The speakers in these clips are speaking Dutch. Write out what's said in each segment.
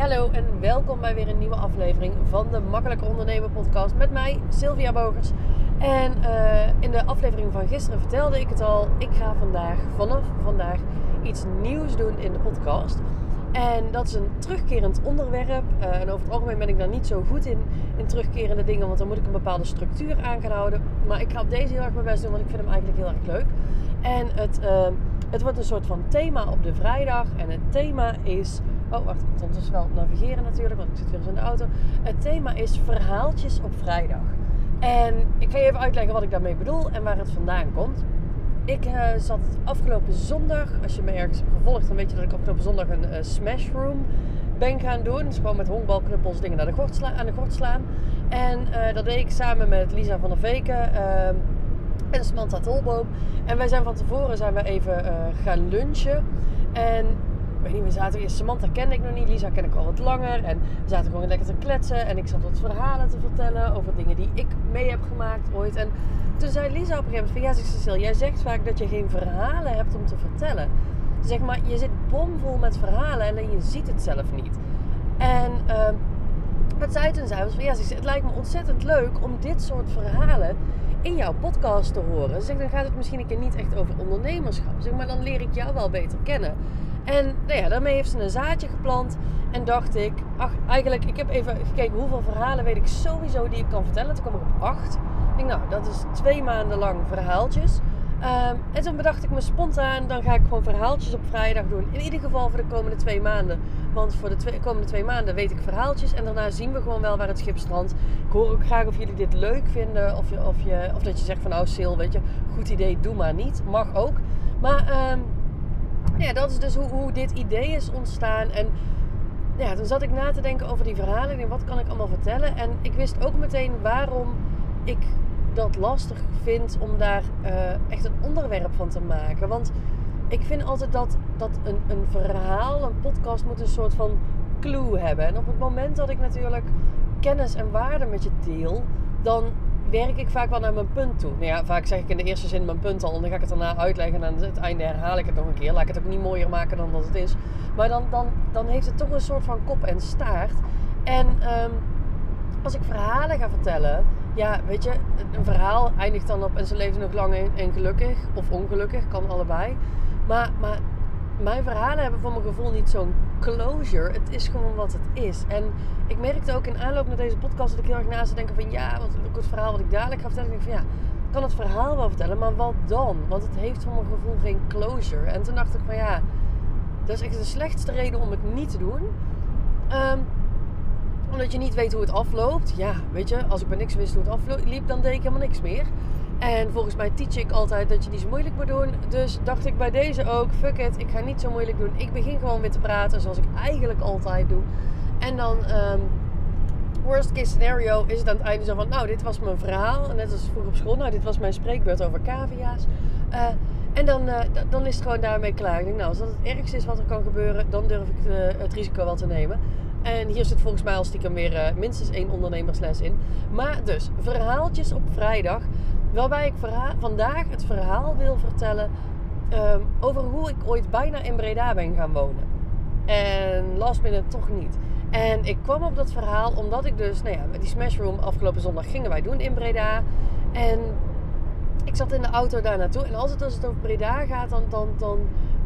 hallo en welkom bij weer een nieuwe aflevering van de Makkelijke Ondernemen podcast met mij, Sylvia Bogers. En uh, in de aflevering van gisteren vertelde ik het al, ik ga vandaag, vanaf vandaag, iets nieuws doen in de podcast. En dat is een terugkerend onderwerp. Uh, en over het algemeen ben ik daar niet zo goed in, in terugkerende dingen, want dan moet ik een bepaalde structuur aan gaan houden. Maar ik ga op deze heel erg mijn best doen, want ik vind hem eigenlijk heel erg leuk. En het, uh, het wordt een soort van thema op de vrijdag. En het thema is Oh, wacht, ik moet ondertussen wel navigeren natuurlijk, want ik zit weer eens in de auto. Het thema is verhaaltjes op vrijdag. En ik ga je even uitleggen wat ik daarmee bedoel en waar het vandaan komt. Ik uh, zat afgelopen zondag, als je me ergens hebt gevolgd, dan weet je dat ik afgelopen zondag een uh, ben gaan doen. Dus gewoon met honkbalknuppels dingen naar de gort aan de gort slaan. En uh, dat deed ik samen met Lisa van der Veken ehm, en Samantha Tolboom. En wij zijn van tevoren zijn we even gaan lunchen. En weet niet, we zaten eerst, Samantha kende ik nog niet, Lisa ken ik al wat langer. En we zaten gewoon lekker te kletsen en ik zat wat verhalen te vertellen over dingen die ik mee heb gemaakt ooit. En toen zei Lisa op een gegeven moment van, ja Cecile, jij zegt vaak dat je geen verhalen hebt om te vertellen. Zeg maar, je zit bomvol met verhalen en je ziet het zelf niet. En uh, wat zij toen zei was van, ja het lijkt me ontzettend leuk om dit soort verhalen in jouw podcast te horen. Zeg, dan gaat het misschien een keer niet echt over ondernemerschap. Zeg maar, dan leer ik jou wel beter kennen. En nou ja, daarmee heeft ze een zaadje geplant. En dacht ik, ach, eigenlijk, ik heb even gekeken hoeveel verhalen weet ik sowieso die ik kan vertellen. Toen kwam ik op acht. Ik denk, nou, dat is twee maanden lang verhaaltjes. Um, en toen bedacht ik me spontaan, dan ga ik gewoon verhaaltjes op vrijdag doen. In ieder geval voor de komende twee maanden. Want voor de komende twee maanden weet ik verhaaltjes. En daarna zien we gewoon wel waar het schip strandt. Ik hoor ook graag of jullie dit leuk vinden. Of, je, of, je, of dat je zegt van nou Sil, weet je, goed idee, doe maar niet. Mag ook. Maar um, ja, dat is dus hoe, hoe dit idee is ontstaan. En ja, toen zat ik na te denken over die verhalen. En wat kan ik allemaal vertellen? En ik wist ook meteen waarom ik dat lastig vind om daar uh, echt een onderwerp van te maken. Want ik vind altijd dat, dat een, een verhaal, een podcast moet een soort van clue hebben. En op het moment dat ik natuurlijk kennis en waarde met je deel, dan werk ik vaak wel naar mijn punt toe. Nou ja, vaak zeg ik in de eerste zin mijn punt al en dan ga ik het daarna uitleggen en aan het einde herhaal ik het nog een keer. Laat ik het ook niet mooier maken dan dat het is. Maar dan, dan, dan heeft het toch een soort van kop en staart. En um, als ik verhalen ga vertellen, ja, weet je, een verhaal eindigt dan op en ze leven nog lang en gelukkig of ongelukkig, kan allebei. Maar, maar mijn verhalen hebben voor mijn gevoel niet zo'n closure. Het is gewoon wat het is. En ik merkte ook in aanloop naar deze podcast dat ik heel erg naast te denken van ja, wat ook het verhaal wat ik dadelijk ga vertellen. Ik denk van ja, ik kan het verhaal wel vertellen, maar wat dan? Want het heeft voor mijn gevoel geen closure. En toen dacht ik van ja, dat is echt de slechtste reden om het niet te doen. Um, omdat je niet weet hoe het afloopt. Ja, weet je, als ik bij niks wist hoe het afliep, dan deed ik helemaal niks meer. En volgens mij teach ik altijd dat je niet zo moeilijk moet doen. Dus dacht ik bij deze ook, fuck it, ik ga niet zo moeilijk doen. Ik begin gewoon weer te praten zoals ik eigenlijk altijd doe. En dan, um, worst case scenario, is het aan het einde zo van, nou, dit was mijn verhaal. Net als vroeger op school, nou, dit was mijn spreekbeurt over cavia's. Uh, en dan, uh, dan is het gewoon daarmee klaar. Ik nou, als dat het ergste is wat er kan gebeuren, dan durf ik de, het risico wel te nemen. En hier zit volgens mij al stiekem weer minstens één ondernemersles in. Maar dus, verhaaltjes op vrijdag. Waarbij ik vandaag het verhaal wil vertellen um, over hoe ik ooit bijna in Breda ben gaan wonen. En last minute toch niet. En ik kwam op dat verhaal omdat ik dus, nou ja, die Smash Room afgelopen zondag gingen wij doen in Breda. En ik zat in de auto daar naartoe. En altijd als het over Breda gaat, dan, dan, dan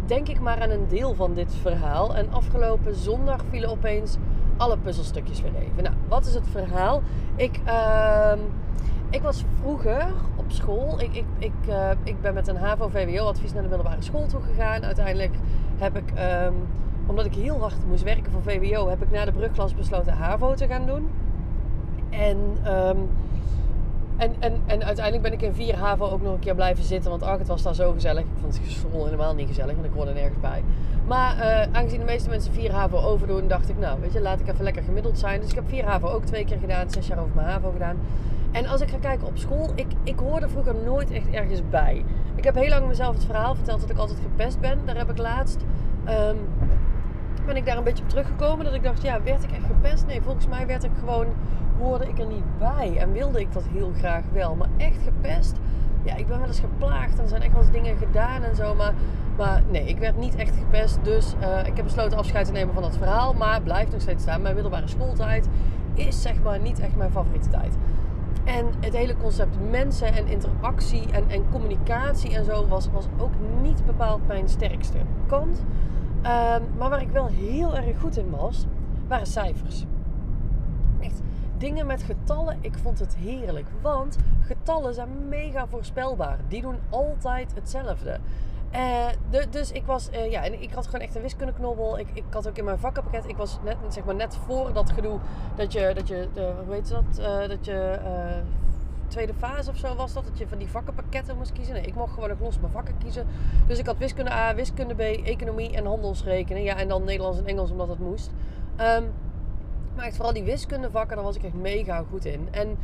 denk ik maar aan een deel van dit verhaal. En afgelopen zondag vielen opeens alle puzzelstukjes weer even. Nou, wat is het verhaal? Ik, uh, ik was vroeger op school. Ik, ik, ik, uh, ik ben met een HAVO-VWO-advies naar de middelbare school toe gegaan. Uiteindelijk heb ik, um, omdat ik heel hard moest werken voor VWO, heb ik na de brugklas besloten HAVO te gaan doen. En... Um, en, en, en uiteindelijk ben ik in 4 haven ook nog een keer blijven zitten. Want ach, was daar zo gezellig. Ik vond school helemaal niet gezellig, want ik hoorde nergens bij. Maar uh, aangezien de meeste mensen 4 HAVO overdoen, dacht ik, nou, weet je, laat ik even lekker gemiddeld zijn. Dus ik heb 4 HAVO ook twee keer gedaan, 6 jaar over mijn HAVO gedaan. En als ik ga kijken op school, ik, ik hoorde vroeger nooit echt ergens bij. Ik heb heel lang mezelf het verhaal verteld dat ik altijd gepest ben. Daar heb ik laatst. Um, ben ik daar een beetje op teruggekomen. Dat ik dacht, ja, werd ik echt gepest? Nee, volgens mij werd ik gewoon, hoorde ik er niet bij. En wilde ik dat heel graag wel. Maar echt gepest, ja, ik ben wel eens geplaagd en er zijn echt wel eens dingen gedaan en zo. Maar, maar nee, ik werd niet echt gepest. Dus uh, ik heb besloten afscheid te nemen van dat verhaal. Maar blijft nog steeds staan. Mijn middelbare schooltijd is zeg maar niet echt mijn favoriete tijd. En het hele concept mensen en interactie en, en communicatie en zo was, was ook niet bepaald mijn sterkste kant. Um, maar waar ik wel heel erg goed in was, waren cijfers. Echt, dingen met getallen, ik vond het heerlijk. Want getallen zijn mega voorspelbaar. Die doen altijd hetzelfde. De, dus ik was, uh, ja, en ik had gewoon echt een wiskundeknobbel. Ik, ik had ook in mijn vakkenpakket, ik was net, zeg maar, net voor dat gedoe dat je, dat je, de, hoe heet dat, uh, dat je, tweede fase of zo was dat, dat je van die vakkenpakketten moest kiezen. Nee, ik mocht gewoon nog los mijn vakken kiezen. Dus ik had wiskunde A, wiskunde B, economie en handelsrekening. Ja, en dan Nederlands en Engels omdat het moest. Um, maar echt vooral die wiskundevakken, daar was ik echt mega goed in. En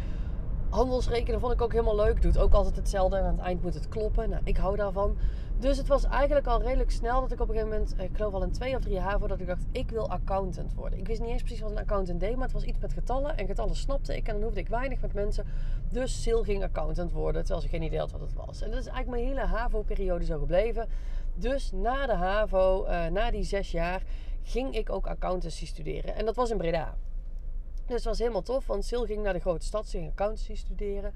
handelsrekenen vond ik ook helemaal leuk. Doet ook altijd hetzelfde en aan het eind moet het kloppen. Nou, ik hou daarvan. Dus het was eigenlijk al redelijk snel dat ik op een gegeven moment, ik geloof al in twee of drie jaar voordat ik dacht, ik wil accountant worden. Ik wist niet eens precies wat een accountant deed, maar het was iets met getallen. En getallen snapte ik en dan hoefde ik weinig met mensen. Dus Sil ging accountant worden, terwijl ze geen idee had wat het was. En dat is eigenlijk mijn hele HAVO-periode zo gebleven. Dus na de HAVO, uh, na die zes jaar, ging ik ook accountancy studeren. En dat was in Breda. Dus het was helemaal tof, want Sil ging naar de grote stad, ze ging accountancy studeren.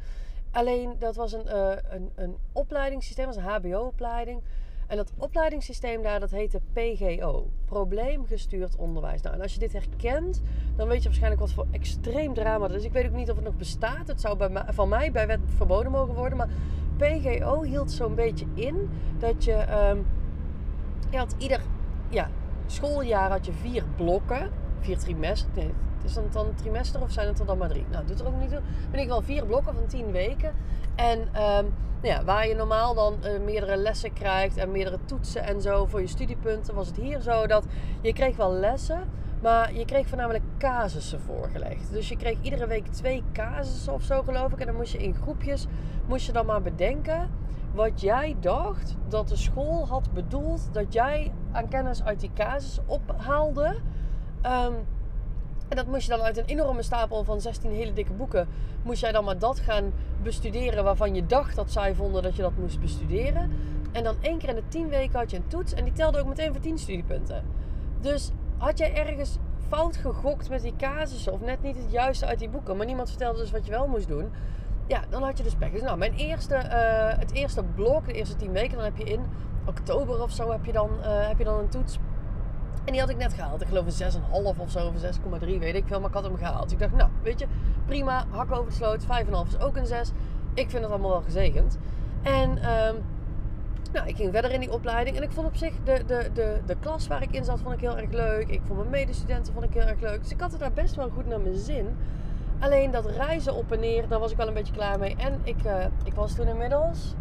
Alleen dat was een, uh, een, een opleidingssysteem, was een HBO-opleiding. En dat opleidingssysteem daar, dat heette PGO. Probleemgestuurd onderwijs. Nou, en als je dit herkent, dan weet je waarschijnlijk wat voor extreem drama dat is. Ik weet ook niet of het nog bestaat. Het zou bij mij, van mij bij wet verboden mogen worden. Maar PGO hield zo'n beetje in dat je... Um, je had ieder ja, schooljaar had je vier blokken. Vier trimesters. Nee, is het dan een trimester of zijn het er dan maar drie? Nou, doet er ook niet toe. Ben ik wel vier blokken van tien weken. En um, ja, waar je normaal dan uh, meerdere lessen krijgt en meerdere toetsen en zo voor je studiepunten, was het hier zo dat je kreeg wel lessen, maar je kreeg voornamelijk casussen voorgelegd. Dus je kreeg iedere week twee casussen of zo, geloof ik. En dan moest je in groepjes, moest je dan maar bedenken wat jij dacht dat de school had bedoeld dat jij aan kennis uit die casus ophaalde. Um, en dat moest je dan uit een enorme stapel van 16 hele dikke boeken, moest jij dan maar dat gaan bestuderen waarvan je dacht dat zij vonden dat je dat moest bestuderen. En dan één keer in de 10 weken had je een toets en die telde ook meteen voor 10 studiepunten. Dus had jij ergens fout gegokt met die casussen of net niet het juiste uit die boeken, maar niemand vertelde dus wat je wel moest doen, ja, dan had je dus pech. Dus nou, mijn eerste, uh, het eerste blok, de eerste 10 weken, dan heb je in oktober of zo heb je dan, uh, heb je dan een toets. En die had ik net gehaald. Ik geloof een 6,5 of zo, of 6,3, weet ik veel. Maar ik had hem gehaald. Ik dacht, nou, weet je, prima. Hak over de sloot. 5,5 is ook een 6. Ik vind het allemaal wel gezegend. En um, nou, ik ging verder in die opleiding. En ik vond op zich de, de, de, de klas waar ik in zat, vond ik heel erg leuk. Ik vond mijn medestudenten vond ik heel erg leuk. Dus ik had het daar best wel goed naar mijn zin. Alleen dat reizen op en neer, daar was ik wel een beetje klaar mee. En ik, uh, ik was toen inmiddels...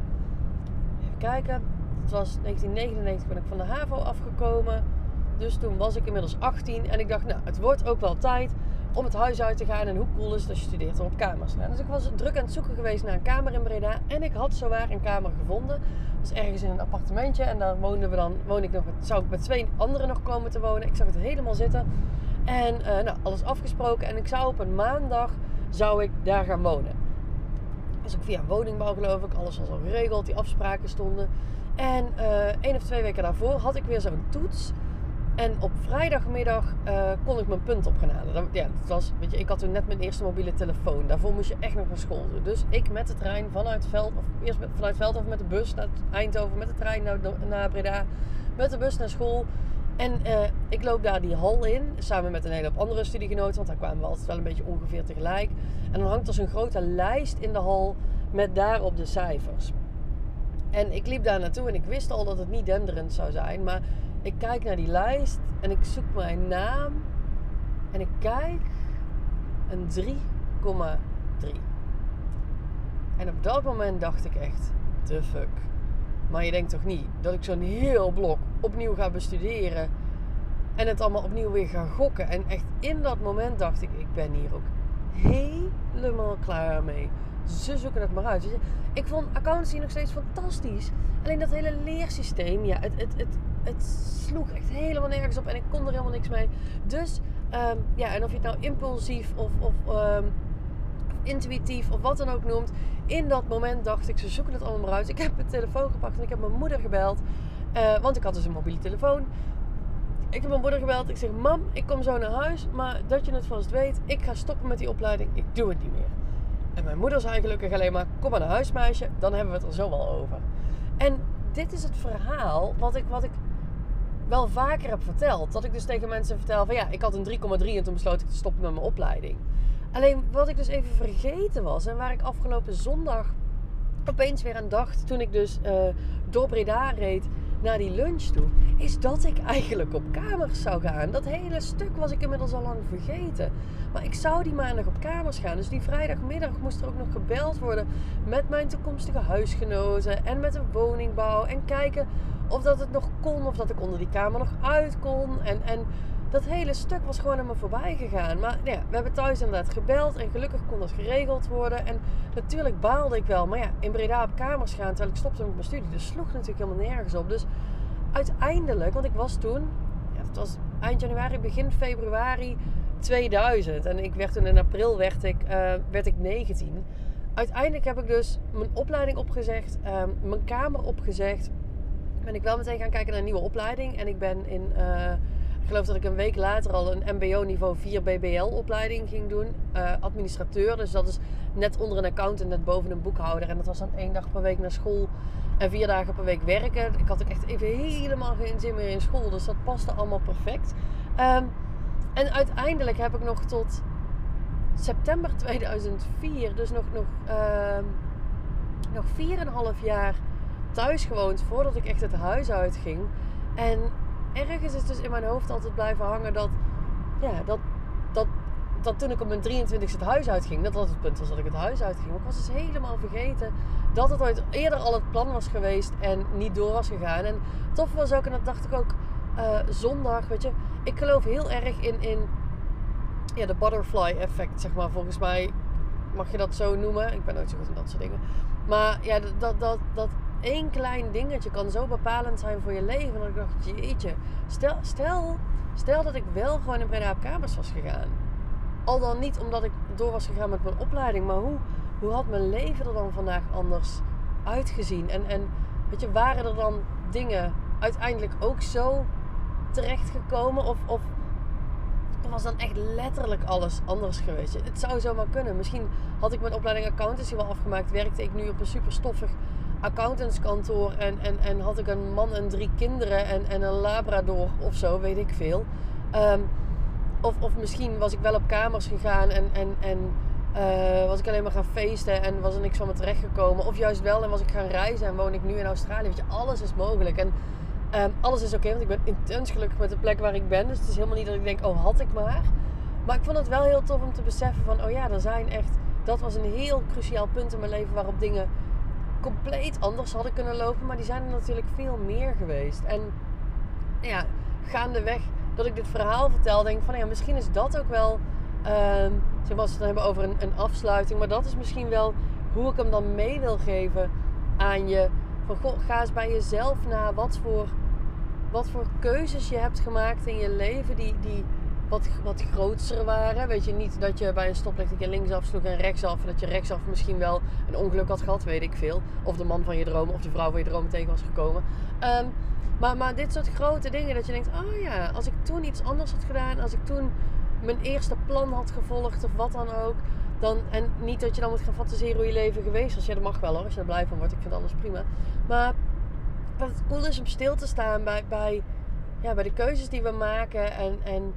Even kijken. Het was 1999 ben ik van de HAVO afgekomen. Dus toen was ik inmiddels 18 en ik dacht, nou, het wordt ook wel tijd om het huis uit te gaan. En hoe cool is het als je studeert op kamers nou, Dus ik was druk aan het zoeken geweest naar een kamer in Breda. En ik had zowaar een kamer gevonden. Dat was ergens in een appartementje. En daar woonden we dan, woon ik nog zou ik met twee anderen nog komen te wonen. Ik zag het helemaal zitten. En uh, nou, alles afgesproken. En ik zou op een maandag, zou ik daar gaan wonen. Dus ik via woningbouw geloof ik. Alles was al geregeld. Die afspraken stonden. En uh, één of twee weken daarvoor had ik weer zo'n toets. En op vrijdagmiddag uh, kon ik mijn punt op gaan halen. ja, was, weet je, ik had toen net mijn eerste mobiele telefoon. Daarvoor moest je echt nog naar school. Dus ik met de trein vanuit Veld, of eerst vanuit Veld of met de bus naar Eindhoven, met de trein naar, naar Breda, met de bus naar school. En uh, ik loop daar die hal in, samen met een hele hoop andere studiegenoten, want daar kwamen we altijd wel een beetje ongeveer tegelijk. En dan hangt er zo'n grote lijst in de hal met daarop de cijfers. En ik liep daar naartoe en ik wist al dat het niet denderend zou zijn, maar ik kijk naar die lijst en ik zoek mijn naam en ik kijk een 3,3. En op dat moment dacht ik echt, the fuck. Maar je denkt toch niet dat ik zo'n heel blok opnieuw ga bestuderen en het allemaal opnieuw weer ga gokken. En echt in dat moment dacht ik, ik ben hier ook helemaal klaar mee. Ze zoeken het maar uit. Ik vond accountancy nog steeds fantastisch. Alleen dat hele leersysteem, ja, het, het, het, het sloeg echt helemaal nergens op en ik kon er helemaal niks mee. Dus um, ja, en of je het nou impulsief of, of um, intuïtief of wat dan ook noemt. In dat moment dacht ik, ze zoeken het allemaal maar uit. Ik heb mijn telefoon gepakt en ik heb mijn moeder gebeld. Uh, want ik had dus een mobiele telefoon. Ik heb mijn moeder gebeld. Ik zeg, mam, ik kom zo naar huis. Maar dat je het vast weet, ik ga stoppen met die opleiding. Ik doe het niet meer. En mijn moeder zei gelukkig alleen maar, kom maar naar huis meisje. Dan hebben we het er zo wel over. En dit is het verhaal wat ik, wat ik wel vaker heb verteld. Dat ik dus tegen mensen vertel van ja, ik had een 3,3 en toen besloot ik te stoppen met mijn opleiding. Alleen wat ik dus even vergeten was en waar ik afgelopen zondag opeens weer aan dacht toen ik dus uh, door Breda reed naar die lunch toe, is dat ik eigenlijk op kamers zou gaan. Dat hele stuk was ik inmiddels al lang vergeten. Maar ik zou die maandag op kamers gaan. Dus die vrijdagmiddag moest er ook nog gebeld worden met mijn toekomstige huisgenoten en met de woningbouw. En kijken of dat het nog kon, of dat ik onder die kamer nog uit kon. En, en dat hele stuk was gewoon aan me voorbij gegaan. Maar ja, we hebben thuis inderdaad gebeld en gelukkig kon dat geregeld worden. En natuurlijk baalde ik wel. Maar ja, in Breda op kamers gaan terwijl ik stopte met mijn studie. Dus sloeg natuurlijk helemaal nergens op. Dus uiteindelijk, want ik was toen, ja, dat was eind januari, begin februari 2000. En ik werd toen in april werd ik, uh, werd ik 19. Uiteindelijk heb ik dus mijn opleiding opgezegd, uh, mijn kamer opgezegd. Ben ik wel meteen gaan kijken naar een nieuwe opleiding. En ik ben in... Uh, ik geloof dat ik een week later al een MBO niveau 4 BBL opleiding ging doen. Uh, administrateur. Dus dat is net onder een accountant, net boven een boekhouder. En dat was dan één dag per week naar school en vier dagen per week werken. Ik had ook echt even helemaal geen zin meer in school. Dus dat paste allemaal perfect. Um, en uiteindelijk heb ik nog tot september 2004, dus nog, nog, uh, nog 4,5 jaar thuis gewoond voordat ik echt het huis uitging. En ergens is dus in mijn hoofd altijd blijven hangen dat, ja, dat, dat, dat toen ik op mijn 23 het huis uitging, dat dat het punt was dat ik het huis uitging. Maar ik was dus helemaal vergeten dat het ooit eerder al het plan was geweest en niet door was gegaan. En tof was ook, en dat dacht ik ook uh, zondag, weet je, ik geloof heel erg in, in ja, de butterfly effect, zeg maar. Volgens mij mag je dat zo noemen. Ik ben nooit zo goed in dat soort dingen. Maar ja, dat, dat, dat, één klein dingetje kan zo bepalend zijn voor je leven. Dat ik dacht, jeetje, stel, stel, stel dat ik wel gewoon in Breda op kamers was gegaan. Al dan niet omdat ik door was gegaan met mijn opleiding. Maar hoe, hoe had mijn leven er dan vandaag anders uitgezien? En, en weet je, waren er dan dingen uiteindelijk ook zo terechtgekomen? Of, of was dan echt letterlijk alles anders geweest? Het zou zomaar kunnen. Misschien had ik mijn opleiding accountancy wel afgemaakt. Werkte ik nu op een super stoffig accountantskantoor. En, en, en had ik een man en drie kinderen en, en een labrador of zo, weet ik veel. Ehm, of, of misschien was ik wel op kamers gegaan en, en, en uh, was ik alleen maar gaan feesten en was er niks van me terechtgekomen. Of juist wel en was ik gaan reizen en woon ik nu in Australië. Weet je, alles is mogelijk. En Um, alles is oké, want ik ben intens gelukkig met de plek waar ik ben. Dus het is helemaal niet dat ik denk, oh had ik maar. Maar ik vond het wel heel tof om te beseffen van, oh ja, er zijn echt... Dat was een heel cruciaal punt in mijn leven waarop dingen compleet anders hadden kunnen lopen. Maar die zijn er natuurlijk veel meer geweest. En ja, gaandeweg dat ik dit verhaal vertel, denk ik van ja, misschien is dat ook wel. Um, zeg maar als het hebben over een, een afsluiting. Maar dat is misschien wel hoe ik hem dan mee wil geven aan je. Van ga eens bij jezelf na wat voor wat voor keuzes je hebt gemaakt in je leven die, die wat, wat grootser waren. Weet je, niet dat je bij een stoplicht een keer linksaf sloeg en rechtsaf. Dat je rechtsaf misschien wel een ongeluk had gehad, weet ik veel. Of de man van je droom of de vrouw van je droom tegen was gekomen. Um, maar, maar dit soort grote dingen dat je denkt, oh ja, als ik toen iets anders had gedaan. Als ik toen mijn eerste plan had gevolgd of wat dan ook. Dan, en niet dat je dan moet gaan fantaseren hoe je leven geweest was. Ja, dat mag wel hoor, als je er blij van wordt. Ik vind alles prima. Maar dat het cool is om stil te staan bij, bij, ja, bij de keuzes die we maken. En, en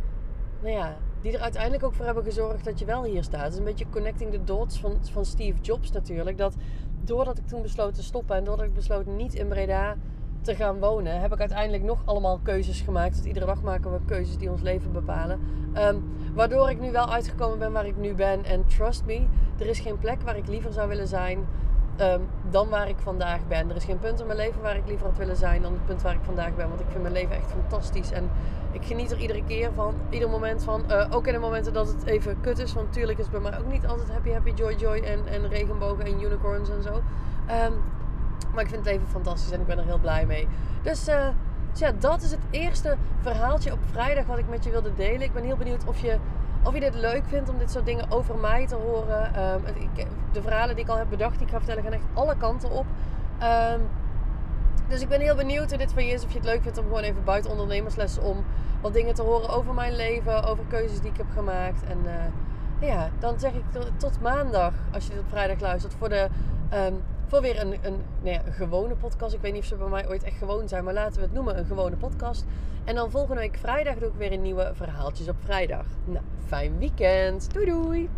nou ja, die er uiteindelijk ook voor hebben gezorgd dat je wel hier staat. Het is een beetje connecting the dots van, van Steve Jobs natuurlijk. Dat doordat ik toen besloot te stoppen en doordat ik besloot niet in Breda te gaan wonen, heb ik uiteindelijk nog allemaal keuzes gemaakt. Dus iedere dag maken we keuzes die ons leven bepalen. Um, waardoor ik nu wel uitgekomen ben waar ik nu ben. En trust me, er is geen plek waar ik liever zou willen zijn Ehm, dan waar ik vandaag ben. Er is geen punt in mijn leven waar ik liever had willen zijn dan het punt waar ik vandaag ben. Want ik vind mijn leven echt fantastisch. En ik geniet er iedere keer van, ieder moment van. Uh, ook in de momenten dat het even kut is. Want natuurlijk is het bij mij ook niet altijd happy, happy, joy, joy en, en regenbogen en unicorns en zo. Um, maar ik vind het leven fantastisch en ik ben er heel blij mee. Dus Dus ja, dat is het eerste verhaaltje op vrijdag wat ik met je wilde delen. Ik ben heel benieuwd of je, of je dit leuk vindt om dit soort dingen over mij te horen. Ehm, de verhalen die ik al heb bedacht, die ik ga vertellen, gaan echt alle kanten op. Ehm, dus ik ben heel benieuwd hoe dit van je is. Of je het leuk vindt om gewoon even buiten ondernemerslessen om wat dingen te horen over mijn leven. Over keuzes die ik heb gemaakt. En uh, ja, dan zeg ik tot maandag als je dit op vrijdag luistert. Voor, de, um, voor weer een, een, nou een gewone podcast. Ik weet niet of ze bij mij ooit echt gewoon zijn. Maar laten we het noemen een gewone podcast. En dan volgende week vrijdag doe ik weer een nieuwe verhaaltjes op vrijdag. Nou, fijn weekend. Doei doei.